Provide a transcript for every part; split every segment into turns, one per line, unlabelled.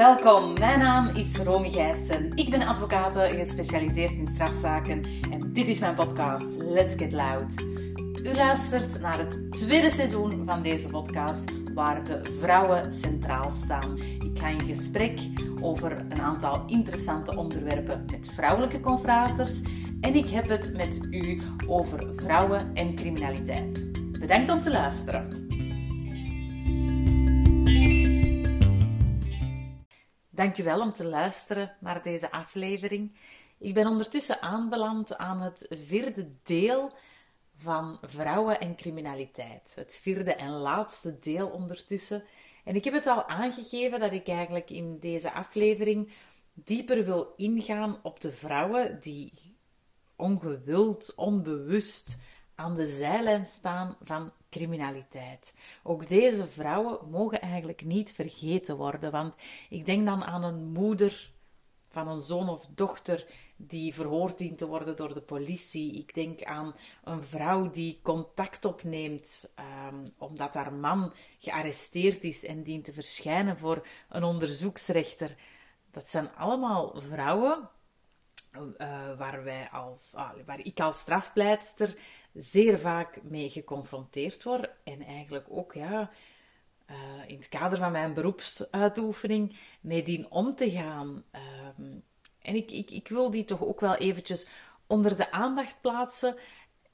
Welkom, mijn naam is Romy Gijssen. Ik ben advocaat gespecialiseerd in strafzaken en dit is mijn podcast Let's Get Loud. U luistert naar het tweede seizoen van deze podcast waar de vrouwen centraal staan. Ik ga in gesprek over een aantal interessante onderwerpen met vrouwelijke confraters en ik heb het met u over vrouwen en criminaliteit. Bedankt om te luisteren. Dankjewel om te luisteren naar deze aflevering. Ik ben ondertussen aanbeland aan het vierde deel van vrouwen en criminaliteit. Het vierde en laatste deel ondertussen. En ik heb het al aangegeven dat ik eigenlijk in deze aflevering dieper wil ingaan op de vrouwen die ongewild, onbewust aan de zijlijn staan van criminaliteit. Ook deze vrouwen mogen eigenlijk niet vergeten worden, want ik denk dan aan een moeder van een zoon of dochter die verhoord dient te worden door de politie. Ik denk aan een vrouw die contact opneemt ehm, omdat haar man gearresteerd is en dient te verschijnen voor een onderzoeksrechter. Dat zijn allemaal vrouwen uh, waar, wij als, ah, waar ik als strafpleitster zeer vaak mee geconfronteerd word. En eigenlijk ook ja, uh, in het kader van mijn beroepsuitoefening mee dien om te gaan. Uh, en ik, ik, ik wil die toch ook wel eventjes onder de aandacht plaatsen.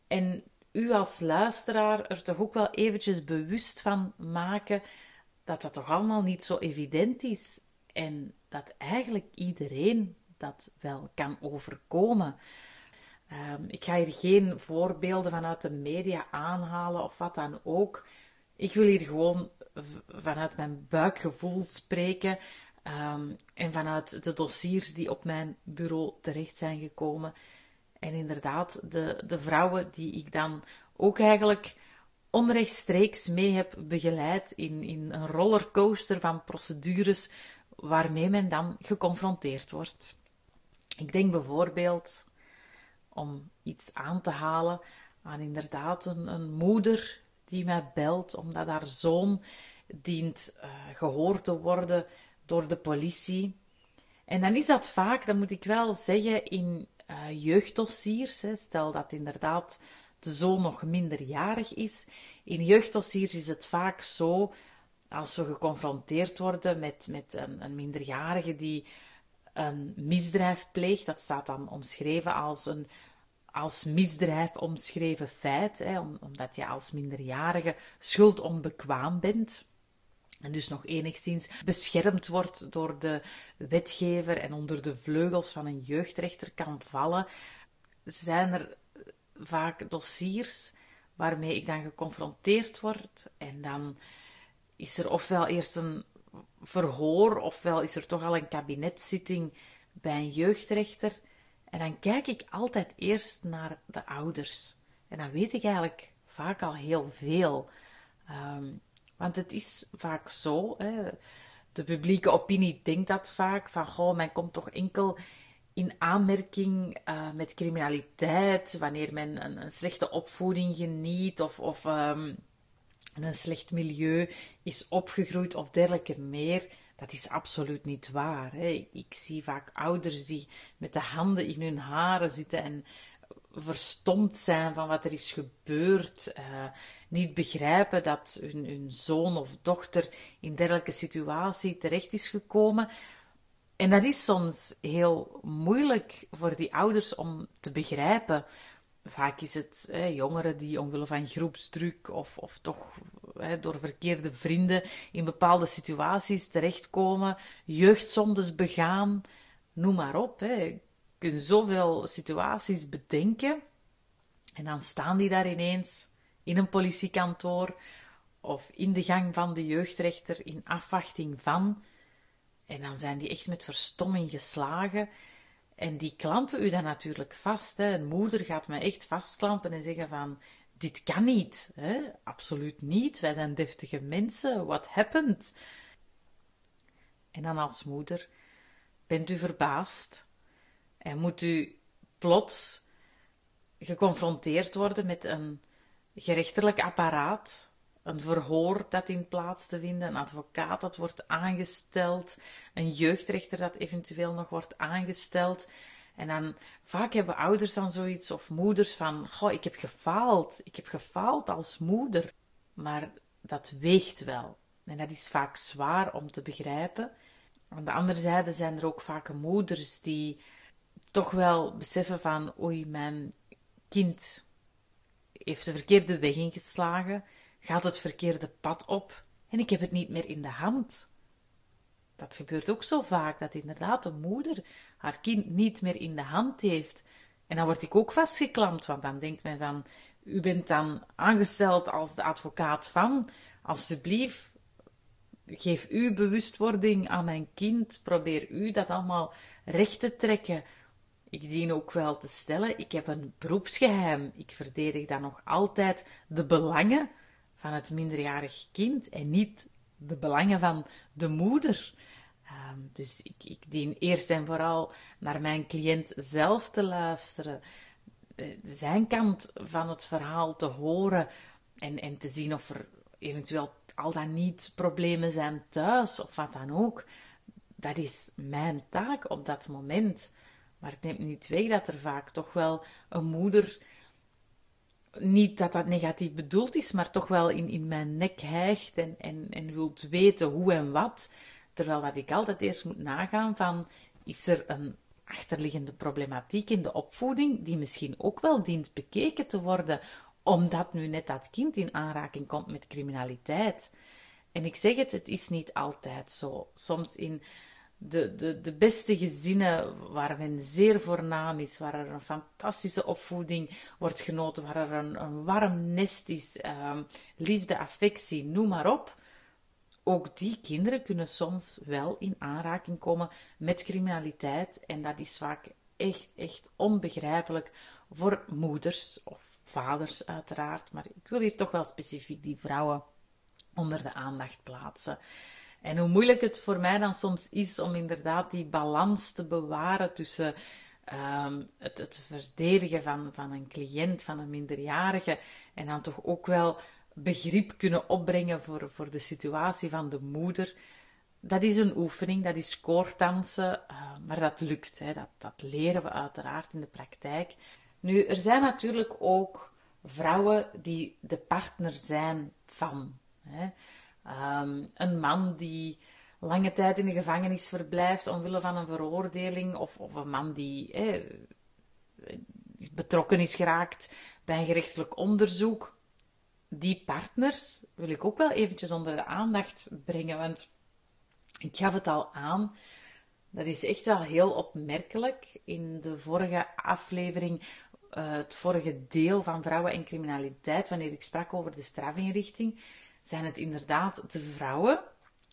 En u als luisteraar er toch ook wel eventjes bewust van maken dat dat toch allemaal niet zo evident is. En dat eigenlijk iedereen dat wel kan overkomen. Um, ik ga hier geen voorbeelden vanuit de media aanhalen of wat dan ook. Ik wil hier gewoon vanuit mijn buikgevoel spreken um, en vanuit de dossiers die op mijn bureau terecht zijn gekomen. En inderdaad, de, de vrouwen die ik dan ook eigenlijk onrechtstreeks mee heb begeleid in, in een rollercoaster van procedures waarmee men dan geconfronteerd wordt. Ik denk bijvoorbeeld om iets aan te halen aan inderdaad een, moeder die mij belt omdat haar zoon dient uh, gehoord te worden door de politie. En dan is dat vaak, dat moet ik wel zeggen, in uh, jeugddossiers. Hè. Stel dat inderdaad de zoon nog minderjarig is. In jeugddossiers is het vaak zo, als we geconfronteerd worden met, met een, een minderjarige die een misdrijf pleegt, dat staat dan omschreven als een als misdrijf omschreven feit, hè, omdat je als minderjarige schuldonbekwaam bent en dus nog enigszins beschermd wordt door de wetgever en onder de vleugels van een jeugdrechter kan vallen, zijn er vaak dossiers waarmee ik dan geconfronteerd word en dan is er ofwel eerst een verhoor, ofwel is er toch al een kabinetzitting bij een jeugdrechter. En dan kijk ik altijd eerst naar de ouders. En dan weet ik eigenlijk vaak al heel veel. Ehm, want het is vaak zo, hè, de publieke opinie denkt dat vaak, van goh, men komt toch enkel in aanmerking uh, met criminaliteit, wanneer men een, slechte opvoeding geniet of, of um, een slecht milieu is opgegroeid of dergelijke meer. Dat is absoluut niet waar. Ik zie vaak ouders die met de handen in hun haren zitten en verstomd zijn van wat er is gebeurd, uh, niet begrijpen dat hun, hun, zoon of dochter in dergelijke situatie terecht is gekomen. En dat is soms heel moeilijk voor die ouders om te begrijpen. Vaak is het hè, jongeren die omwille van groepsdruk of, of toch hè, door verkeerde vrienden in bepaalde situaties terechtkomen, jeugdzondes begaan, noem maar op. Hè. Je kunt zoveel situaties bedenken en dan staan die daar ineens in een politiekantoor of in de gang van de jeugdrechter in afwachting van. En dan zijn die echt met verstomming geslagen. En die klampen u dan natuurlijk vast. Hè. Een moeder gaat me echt vastklampen en zeggen van... Dit kan niet. Hè? Absoluut niet. Wij zijn deftige mensen. What happened? En dan als moeder bent u verbaasd en moet u plots geconfronteerd worden met een gerechtelijk apparaat een verhoor dat in plaats te vinden, een advocaat dat wordt aangesteld, een jeugdrechter dat eventueel nog wordt aangesteld. En dan vaak hebben ouders dan zoiets of moeders van: Goh, ik heb gefaald, ik heb gefaald als moeder. Maar dat weegt wel. En dat is vaak zwaar om te begrijpen. Aan de andere zijde zijn er ook vaak moeders die toch wel beseffen van: Oei, mijn kind heeft de verkeerde weg ingeslagen, gaat het verkeerde pad op en ik heb het niet meer in de hand. Dat gebeurt ook zo vaak, dat inderdaad de moeder haar kind niet meer in de hand heeft. En dan word ik ook vastgeklampt, want dan denkt men van, u bent dan aangesteld als de advocaat van, alsjeblieft, geef u bewustwording aan mijn kind, probeer u dat allemaal recht te trekken. Ik dien ook wel te stellen, ik heb een beroepsgeheim. Ik verdedig dan nog altijd de belangen van het minderjarig kind en niet de belangen van de moeder. Ehm, dus ik, ik dien eerst en vooral naar mijn cliënt zelf te luisteren, eh, zijn kant van het verhaal te horen en, en te zien of er eventueel al dan niet problemen zijn thuis of wat dan ook. Dat is mijn taak op dat moment. Maar het neemt niet weg dat er vaak toch wel een moeder, niet dat dat negatief bedoeld is, maar toch wel in, in mijn nek hijgt en, en, en wilt weten hoe en wat. Terwijl dat ik altijd eerst moet nagaan van, is er een achterliggende problematiek in de opvoeding die misschien ook wel dient bekeken te worden, omdat nu net dat kind in aanraking komt met criminaliteit. En ik zeg het, het is niet altijd zo. Soms in de, de, de beste gezinnen waar men zeer voornaam is, waar er een fantastische opvoeding wordt genoten, waar er een, warm nest is, ehm, liefde, affectie, noem maar op. Ook die kinderen kunnen soms wel in aanraking komen met criminaliteit. En dat is vaak echt, echt onbegrijpelijk voor moeders of vaders, uiteraard. Maar ik wil hier toch wel specifiek die vrouwen onder de aandacht plaatsen. En hoe moeilijk het voor mij dan soms is om inderdaad die balans te bewaren tussen ehm, het, het, verdedigen van, van een cliënt, van een minderjarige, en dan toch ook wel begrip kunnen opbrengen voor, voor de situatie van de moeder. Dat is een oefening, dat is koordansen, uh, maar dat lukt. Hè. Dat, dat leren we uiteraard in de praktijk. Nu, er zijn natuurlijk ook vrouwen die de partner zijn van. Hè. Ehm, een man die lange tijd in de gevangenis verblijft omwille van een veroordeling, of, of een man die betrokken is geraakt bij een gerechtelijk onderzoek. Die partners wil ik ook wel eventjes onder de aandacht brengen, want ik gaf het al aan. Dat is echt wel heel opmerkelijk. In de vorige aflevering, uh, het vorige deel van vrouwen en criminaliteit, wanneer ik sprak over de strafinrichting, zijn het inderdaad de vrouwen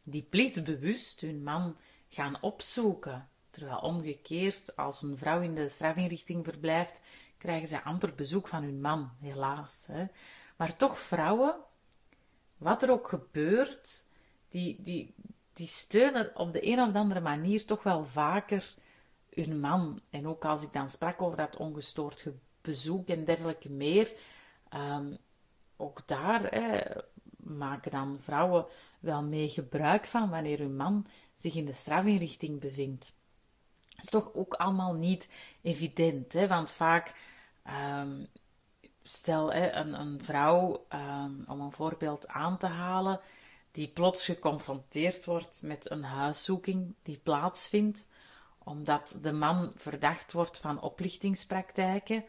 die plichtbewust hun man gaan opzoeken. Terwijl omgekeerd, als een vrouw in de strafinrichting verblijft, krijgen ze amper bezoek van hun man, helaas. Hè. Maar toch vrouwen, wat er ook gebeurt, die, die, die steunen op de een of andere manier toch wel vaker hun man. En ook als ik dan sprak over dat ongestoord bezoek en dergelijke meer, um, ook daar hè, maken dan vrouwen wel mee gebruik van wanneer hun man zich in de strafinrichting bevindt. Dat is toch ook allemaal niet evident, hè? want vaak, um, stel een, een vrouw, um, om een voorbeeld aan te halen, die plots geconfronteerd wordt met een huiszoeking die plaatsvindt, omdat de man verdacht wordt van oplichtingspraktijken,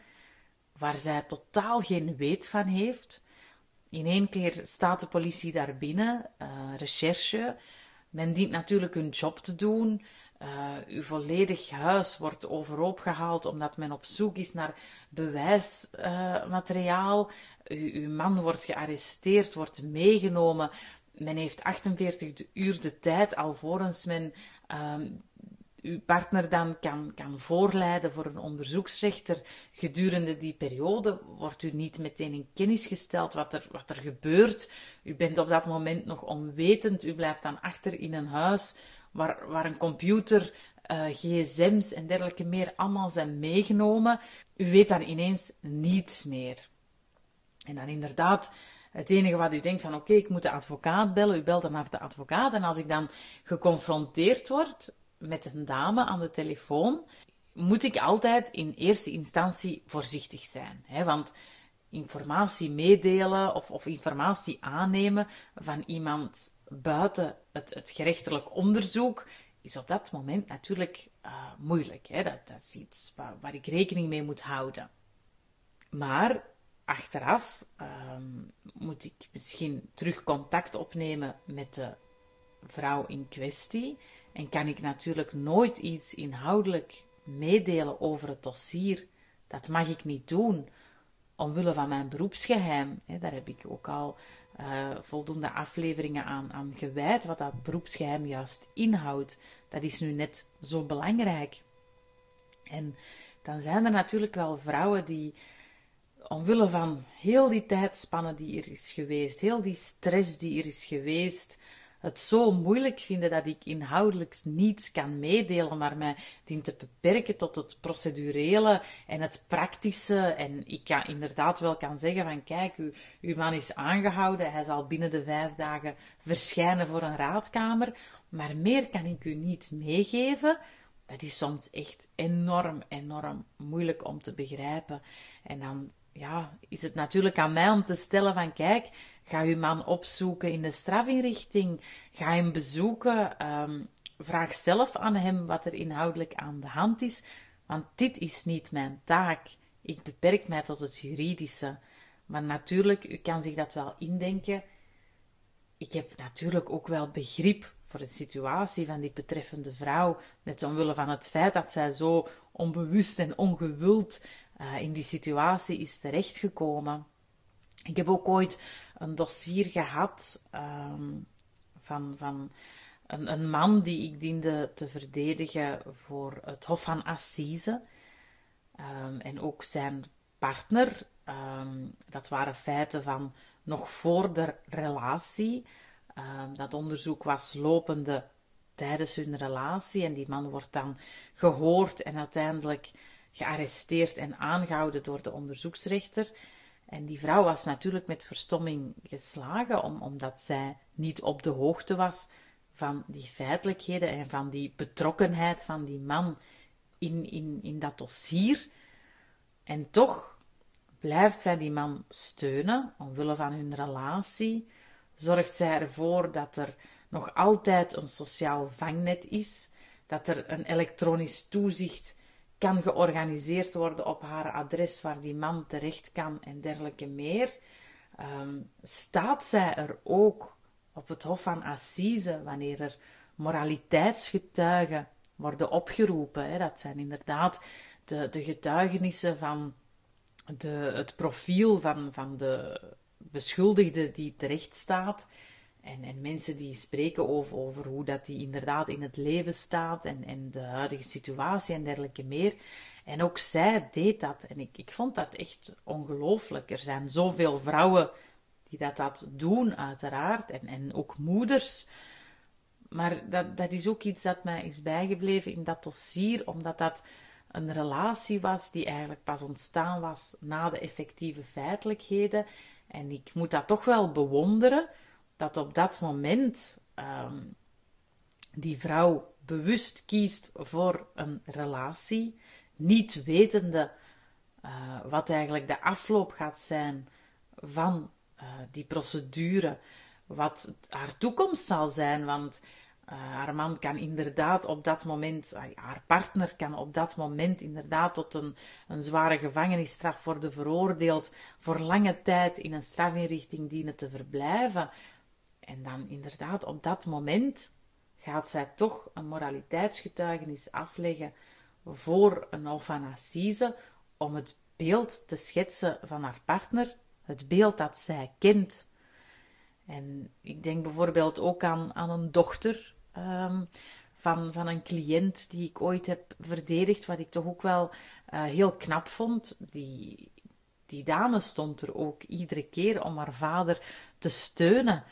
waar zij totaal geen weet van heeft, in één keer staat de politie daar binnen, uh, recherche. Men dient natuurlijk hun job te doen. Uh, uw volledig huis wordt overhoop gehaald omdat men op zoek is naar bewijsmateriaal. Uh, uw man wordt gearresteerd, wordt meegenomen. Men heeft 48 uur de tijd alvorens men uh, uw partner dan kan, kan voorleiden voor een onderzoeksrechter. Gedurende die periode wordt u niet meteen in kennis gesteld wat er, wat er gebeurt. U bent op dat moment nog onwetend. U blijft dan achter in een huis waar, waar een computer, uh, gsm's en dergelijke meer allemaal zijn meegenomen. U weet dan ineens niets meer. En dan inderdaad Het enige wat u denkt van oké, ik moet de advocaat bellen, u belt dan naar de advocaat. En als ik dan geconfronteerd word met een dame aan de telefoon, moet ik altijd in eerste instantie voorzichtig zijn. Hè? Want informatie meedelen of, of, informatie aannemen van iemand buiten het, het gerechtelijk onderzoek is op dat moment natuurlijk uh, moeilijk. Hè? Dat, dat, is iets waar, waar, ik rekening mee moet houden. Maar achteraf um, moet ik misschien terug contact opnemen met de vrouw in kwestie. En kan ik natuurlijk nooit iets inhoudelijk meedelen over het dossier. Dat mag ik niet doen, omwille van mijn beroepsgeheim. Daar heb ik ook al uh, voldoende afleveringen aan, aan gewijd, wat dat beroepsgeheim juist inhoudt. Dat is nu net zo belangrijk. En dan zijn er natuurlijk wel vrouwen die, omwille van heel die tijdspanne die er is geweest, heel die stress die er is geweest, het zo moeilijk vinden dat ik inhoudelijk niets kan meedelen, maar mij dient te beperken tot het procedurele en het praktische. En ik kan inderdaad wel kan zeggen van kijk, uw, uw man is aangehouden, hij zal binnen de vijf dagen verschijnen voor een raadkamer, maar meer kan ik u niet meegeven. Dat is soms echt enorm, enorm moeilijk om te begrijpen. En dan ja, is het natuurlijk aan mij om te stellen van kijk, Ga je man opzoeken in de strafinrichting. Ga hem bezoeken. Um, vraag zelf aan hem wat er inhoudelijk aan de hand is. Want dit is niet mijn taak. Ik beperk mij tot het juridische. Maar natuurlijk, u kan zich dat wel indenken. Ik heb natuurlijk ook wel begrip voor de situatie van die betreffende vrouw. Net omwille van het feit dat zij zo onbewust en ongewild uh, in die situatie is terechtgekomen. Ik heb ook ooit een dossier gehad um, van, van een, een, man die ik diende te verdedigen voor het Hof van Assise. Um, en ook zijn partner. Um, dat waren feiten van nog voor de relatie. dat onderzoek was lopende tijdens hun relatie. En die man wordt dan gehoord en uiteindelijk gearresteerd en aangehouden door de onderzoeksrechter. En die vrouw was natuurlijk met verstomming geslagen, om, omdat zij niet op de hoogte was van die feitelijkheden en van die betrokkenheid van die man in, in, in dat dossier. En toch blijft zij die man steunen, omwille van hun relatie. Zorgt zij ervoor dat er nog altijd een sociaal vangnet is, dat er een elektronisch toezicht kan georganiseerd worden op haar adres waar die man terecht kan en dergelijke meer, ehm, staat zij er ook op het Hof van Assise wanneer er moraliteitsgetuigen worden opgeroepen. Hè. Dat zijn inderdaad de, de getuigenissen van de, het profiel van, van de beschuldigde die terecht staat en, en mensen die spreken over, over hoe dat die inderdaad in het leven staat en, de huidige situatie en dergelijke meer. En ook zij deed dat. En ik, ik vond dat echt ongelooflijk. Er zijn zoveel vrouwen die dat, dat doen, uiteraard. En, en ook moeders. Maar dat, dat is ook iets dat mij is bijgebleven in dat dossier, omdat dat een relatie was die eigenlijk pas ontstaan was na de effectieve feitelijkheden. En ik moet dat toch wel bewonderen dat op dat moment um, die vrouw bewust kiest voor een relatie, niet wetende uh, wat eigenlijk de afloop gaat zijn van uh, die procedure, wat haar toekomst zal zijn, want uh, haar man kan inderdaad op dat moment, haar partner kan op dat moment inderdaad tot een, een zware gevangenisstraf worden veroordeeld, voor lange tijd in een strafinrichting dienen te verblijven. En dan inderdaad, op dat moment gaat zij toch een moraliteitsgetuigenis afleggen voor een Hof om het beeld te schetsen van haar partner, het beeld dat zij kent. En ik denk bijvoorbeeld ook aan, aan een dochter um, van, van een cliënt die ik ooit heb verdedigd, wat ik toch ook wel uh, heel knap vond. Die, die dame stond er ook iedere keer om haar vader te steunen.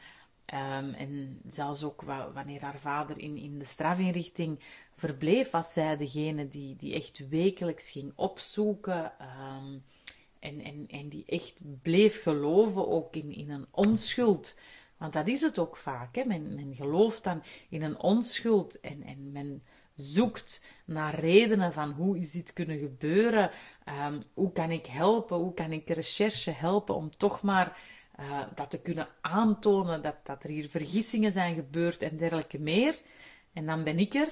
Um, en zelfs ook wanneer haar vader in, in de strafinrichting verbleef, was zij degene die, die echt wekelijks ging opzoeken um, En, en, en die echt bleef geloven ook in, in een onschuld. Want dat is het ook vaak. Hè? Men, men gelooft dan in een onschuld en, en men zoekt naar redenen van hoe is dit kunnen gebeuren, um, hoe kan ik helpen, hoe kan ik recherche helpen om toch maar uh, dat te kunnen aantonen dat, dat er hier vergissingen zijn gebeurd en dergelijke meer. En dan ben ik er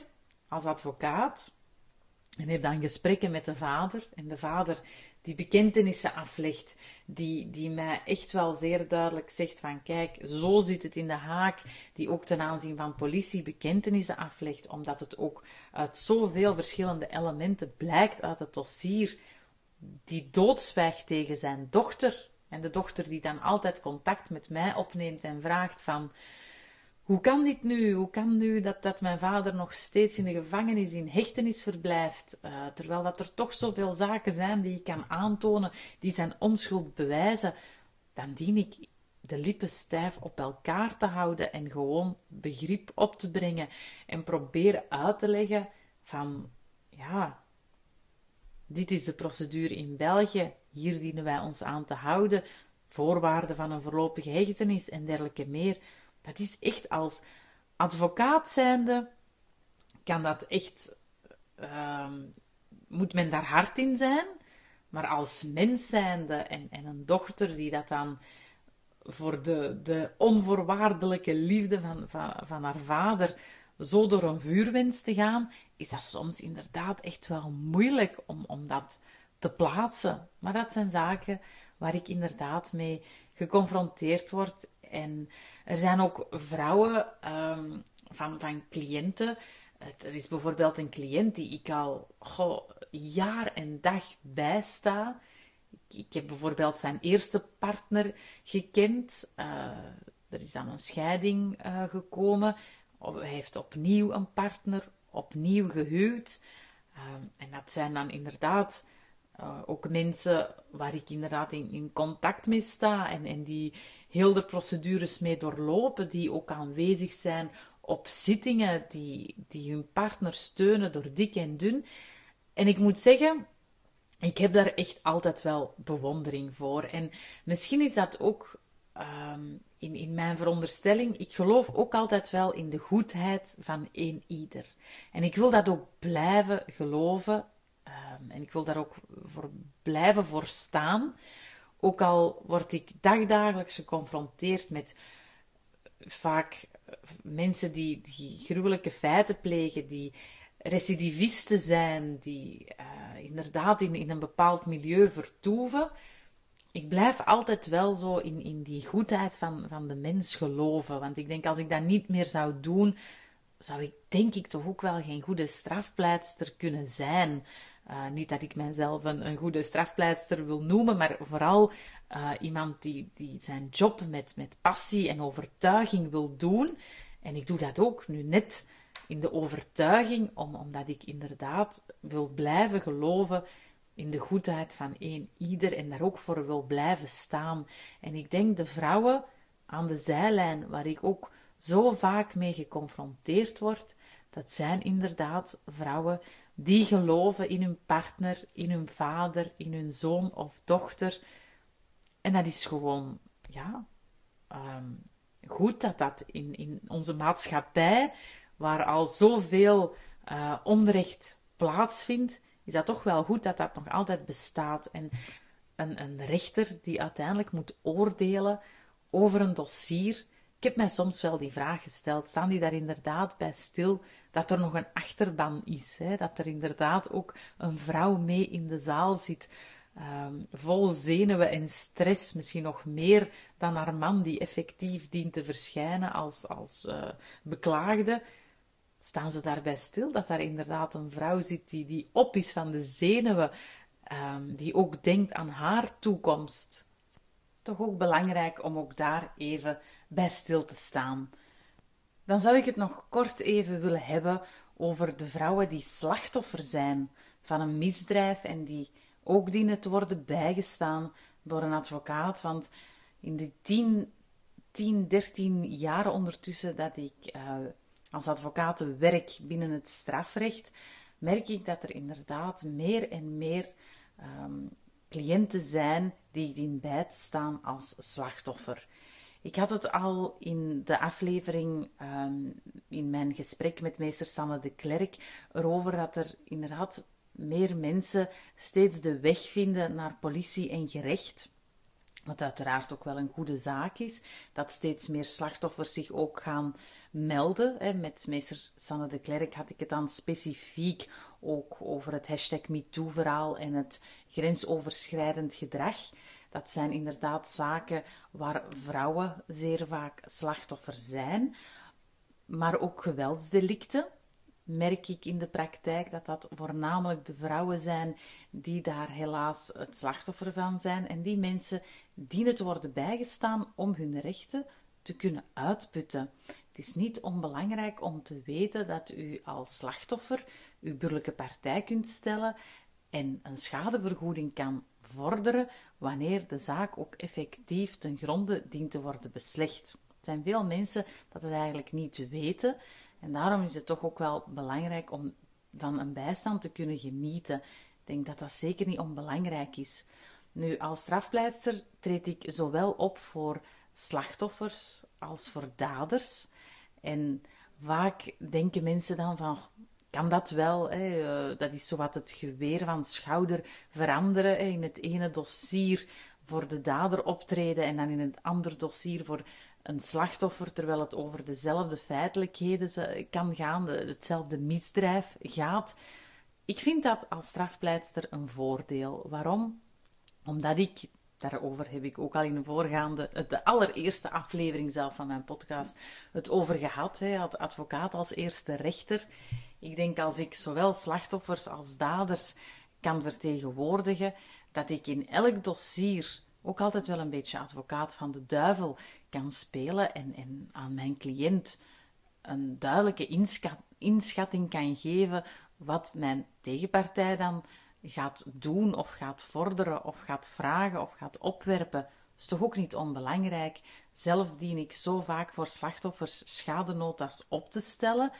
als advocaat en heb dan gesprekken met de vader. En de vader die bekentenissen aflegt, die, die mij echt wel zeer duidelijk zegt van kijk, zo zit het in de haak, die ook ten aanzien van politie bekentenissen aflegt, omdat het ook uit zoveel verschillende elementen blijkt uit het dossier, die doodzwijgt tegen zijn dochter. En de dochter die dan altijd contact met mij opneemt en vraagt van hoe kan dit nu? Hoe kan nu dat, dat mijn vader nog steeds in de gevangenis, in hechtenis verblijft, uh, terwijl dat er toch zoveel zaken zijn die ik kan aantonen, die zijn onschuld bewijzen, dan dien ik de lippen stijf op elkaar te houden en gewoon begrip op te brengen en proberen uit te leggen van, ja, dit is de procedure in België, hier dienen wij ons aan te houden, voorwaarden van een voorlopige hechtenis en dergelijke meer. Dat is echt als advocaat zijnde, kan dat echt, uh, moet men daar hard in zijn. Maar als mens zijnde en, en een dochter die dat dan voor de, de onvoorwaardelijke liefde van, van, van haar vader zo door een vuur wenst te gaan, is dat soms inderdaad echt wel moeilijk om, om dat te plaatsen. Maar dat zijn zaken waar ik inderdaad mee geconfronteerd word en er zijn ook vrouwen um, van, van cliënten. Er is bijvoorbeeld een cliënt die ik al goh, jaar en dag bijsta. Ik, heb bijvoorbeeld zijn eerste partner gekend. Uh, er is dan een scheiding uh, gekomen. Hij heeft opnieuw een partner, opnieuw gehuwd. Uh, en dat zijn dan inderdaad uh, ook mensen waar ik inderdaad in, in contact mee sta en, en die heel de procedures mee doorlopen, die ook aanwezig zijn op zittingen, die, die hun partner steunen door dik en dun. En ik moet zeggen, ik heb daar echt altijd wel bewondering voor. En misschien is dat ook um, in, in mijn veronderstelling. Ik geloof ook altijd wel in de goedheid van een ieder. En ik wil dat ook blijven geloven. Um, en ik wil daar ook voor blijven voor staan. Ook al word ik dagdagelijks geconfronteerd met vaak mensen die, die gruwelijke feiten plegen, die recidivisten zijn, die uh, inderdaad in, in een bepaald milieu vertoeven. Ik blijf altijd wel zo in, in die goedheid van, van de mens geloven. Want ik denk, als ik dat niet meer zou doen, zou ik denk ik toch ook wel geen goede strafpleitster kunnen zijn. Uh, niet dat ik mijzelf een, goede strafpleitster wil noemen, maar vooral uh, iemand die, die zijn job met, met passie en overtuiging wil doen. En ik doe dat ook nu net in de overtuiging, om, omdat ik inderdaad wil blijven geloven in de goedheid van een ieder en daar ook voor wil blijven staan. En ik denk de vrouwen aan de zijlijn, waar ik ook zo vaak mee geconfronteerd word, dat zijn inderdaad vrouwen die geloven in hun partner, in hun vader, in hun zoon of dochter. En dat is gewoon, ja, um, goed dat dat in, in onze maatschappij, waar al zoveel uh, onrecht plaatsvindt, is dat toch wel goed dat dat nog altijd bestaat. En een, een rechter die uiteindelijk moet oordelen over een dossier, ik heb mij soms wel die vraag gesteld: staan die daar inderdaad bij stil dat er nog een achterban is? Hè? Dat er inderdaad ook een vrouw mee in de zaal zit, um, vol zenuwen en stress, misschien nog meer dan haar man die effectief dient te verschijnen als, als uh, beklaagde. Staan ze daarbij stil dat daar inderdaad een vrouw zit die, die op is van de zenuwen, um, die ook denkt aan haar toekomst? Toch ook belangrijk om ook daar even bij stil te staan. Dan zou ik het nog kort even willen hebben over de vrouwen die slachtoffer zijn van een misdrijf en die ook dienen te worden bijgestaan door een advocaat. Want in de 10, 10 13 jaar ondertussen dat ik uh, als advocaat werk binnen het strafrecht, merk ik dat er inderdaad meer en meer um, cliënten zijn die ik dien bij te staan als slachtoffer. Ik had het al in de aflevering, ehm, in mijn gesprek met meester Sanne de Klerk, erover dat er inderdaad meer mensen steeds de weg vinden naar politie en gerecht. Wat uiteraard ook wel een goede zaak is, dat steeds meer slachtoffers zich ook gaan melden. Met meester Sanne de Klerk had ik het dan specifiek ook over het hashtag MeToo-verhaal en het grensoverschrijdend gedrag. Dat zijn inderdaad zaken waar vrouwen zeer vaak slachtoffer zijn, maar ook geweldsdelicten. Merk ik in de praktijk dat dat voornamelijk de vrouwen zijn die daar helaas het slachtoffer van zijn. En die mensen dienen te worden bijgestaan om hun rechten te kunnen uitputten. Het is niet onbelangrijk om te weten dat u als slachtoffer uw burgerlijke partij kunt stellen en een schadevergoeding kan wanneer de zaak ook effectief ten gronde dient te worden beslecht. Er zijn veel mensen dat het eigenlijk niet weten en daarom is het toch ook wel belangrijk om van een bijstand te kunnen genieten. Ik denk dat dat zeker niet onbelangrijk is. Nu, als strafpleiter treed ik zowel op voor slachtoffers als voor daders. En vaak denken mensen dan van, kan dat wel? Hè? Eh, dat is zowat het geweer van schouder veranderen. In het ene dossier voor de dader optreden en dan in het andere dossier voor een slachtoffer, terwijl het over dezelfde feitelijkheden kan gaan, hetzelfde misdrijf gaat. Ik vind dat als strafpleitster een voordeel. Waarom? Omdat ik, daarover heb ik ook al in de voorgaande, de allereerste aflevering zelf van mijn podcast, het over gehad. Hè, advocaat als eerste rechter. Ik denk als ik zowel slachtoffers als daders kan vertegenwoordigen, dat ik in elk dossier ook altijd wel een beetje advocaat van de duivel kan spelen en, en aan mijn cliënt een duidelijke inschatting kan geven wat mijn tegenpartij dan gaat doen of gaat vorderen of gaat vragen of gaat opwerpen. is toch ook niet onbelangrijk. Zelf dien ik zo vaak voor slachtoffers schadenotas op te stellen.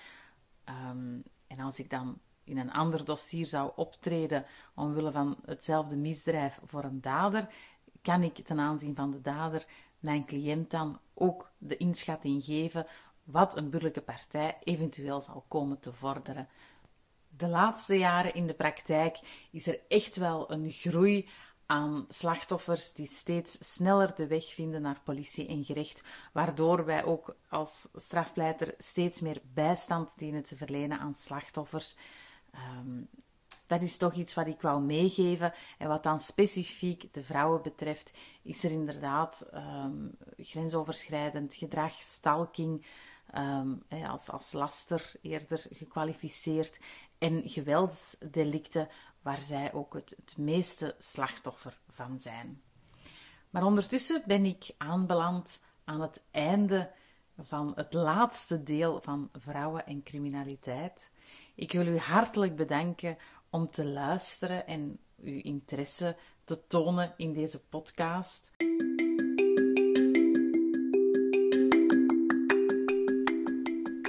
Ehm, en als ik dan in een ander dossier zou optreden omwille van hetzelfde misdrijf voor een dader, kan ik ten aanzien van de dader mijn cliënt dan ook de inschatting geven wat een burgerlijke partij eventueel zal komen te vorderen. De laatste jaren in de praktijk is er echt wel een groei aan slachtoffers die steeds sneller de weg vinden naar politie en gerecht, waardoor wij ook als strafpleiter steeds meer bijstand dienen te verlenen aan slachtoffers. Um, dat is toch iets wat ik wou meegeven. En wat dan specifiek de vrouwen betreft, is er inderdaad um, grensoverschrijdend gedrag, stalking, um, als, als laster eerder gekwalificeerd, en geweldsdelicten, waar zij ook het, meeste slachtoffer van zijn. Maar ondertussen ben ik aanbeland aan het einde van het laatste deel van vrouwen en criminaliteit. Ik wil u hartelijk bedanken om te luisteren en uw interesse te tonen in deze podcast.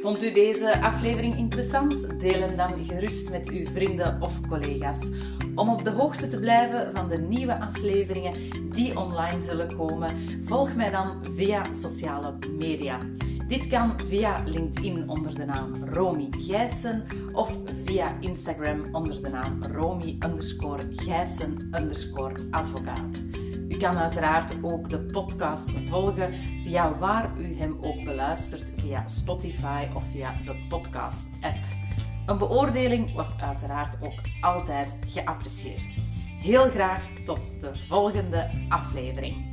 Vond u deze aflevering interessant? Deel hem dan gerust met uw vrienden of collega's. Om op de hoogte te blijven van de nieuwe afleveringen die online zullen komen, volg mij dan via sociale media. Dit kan via LinkedIn onder de naam Romy Gijssen of via Instagram onder de naam Romy underscore Gijssen underscore advocaat. Kan uiteraard ook de podcast volgen via waar u hem ook beluistert, via Spotify of via de podcast-app. Een beoordeling wordt uiteraard ook altijd geapprecieerd. Heel graag tot de volgende aflevering.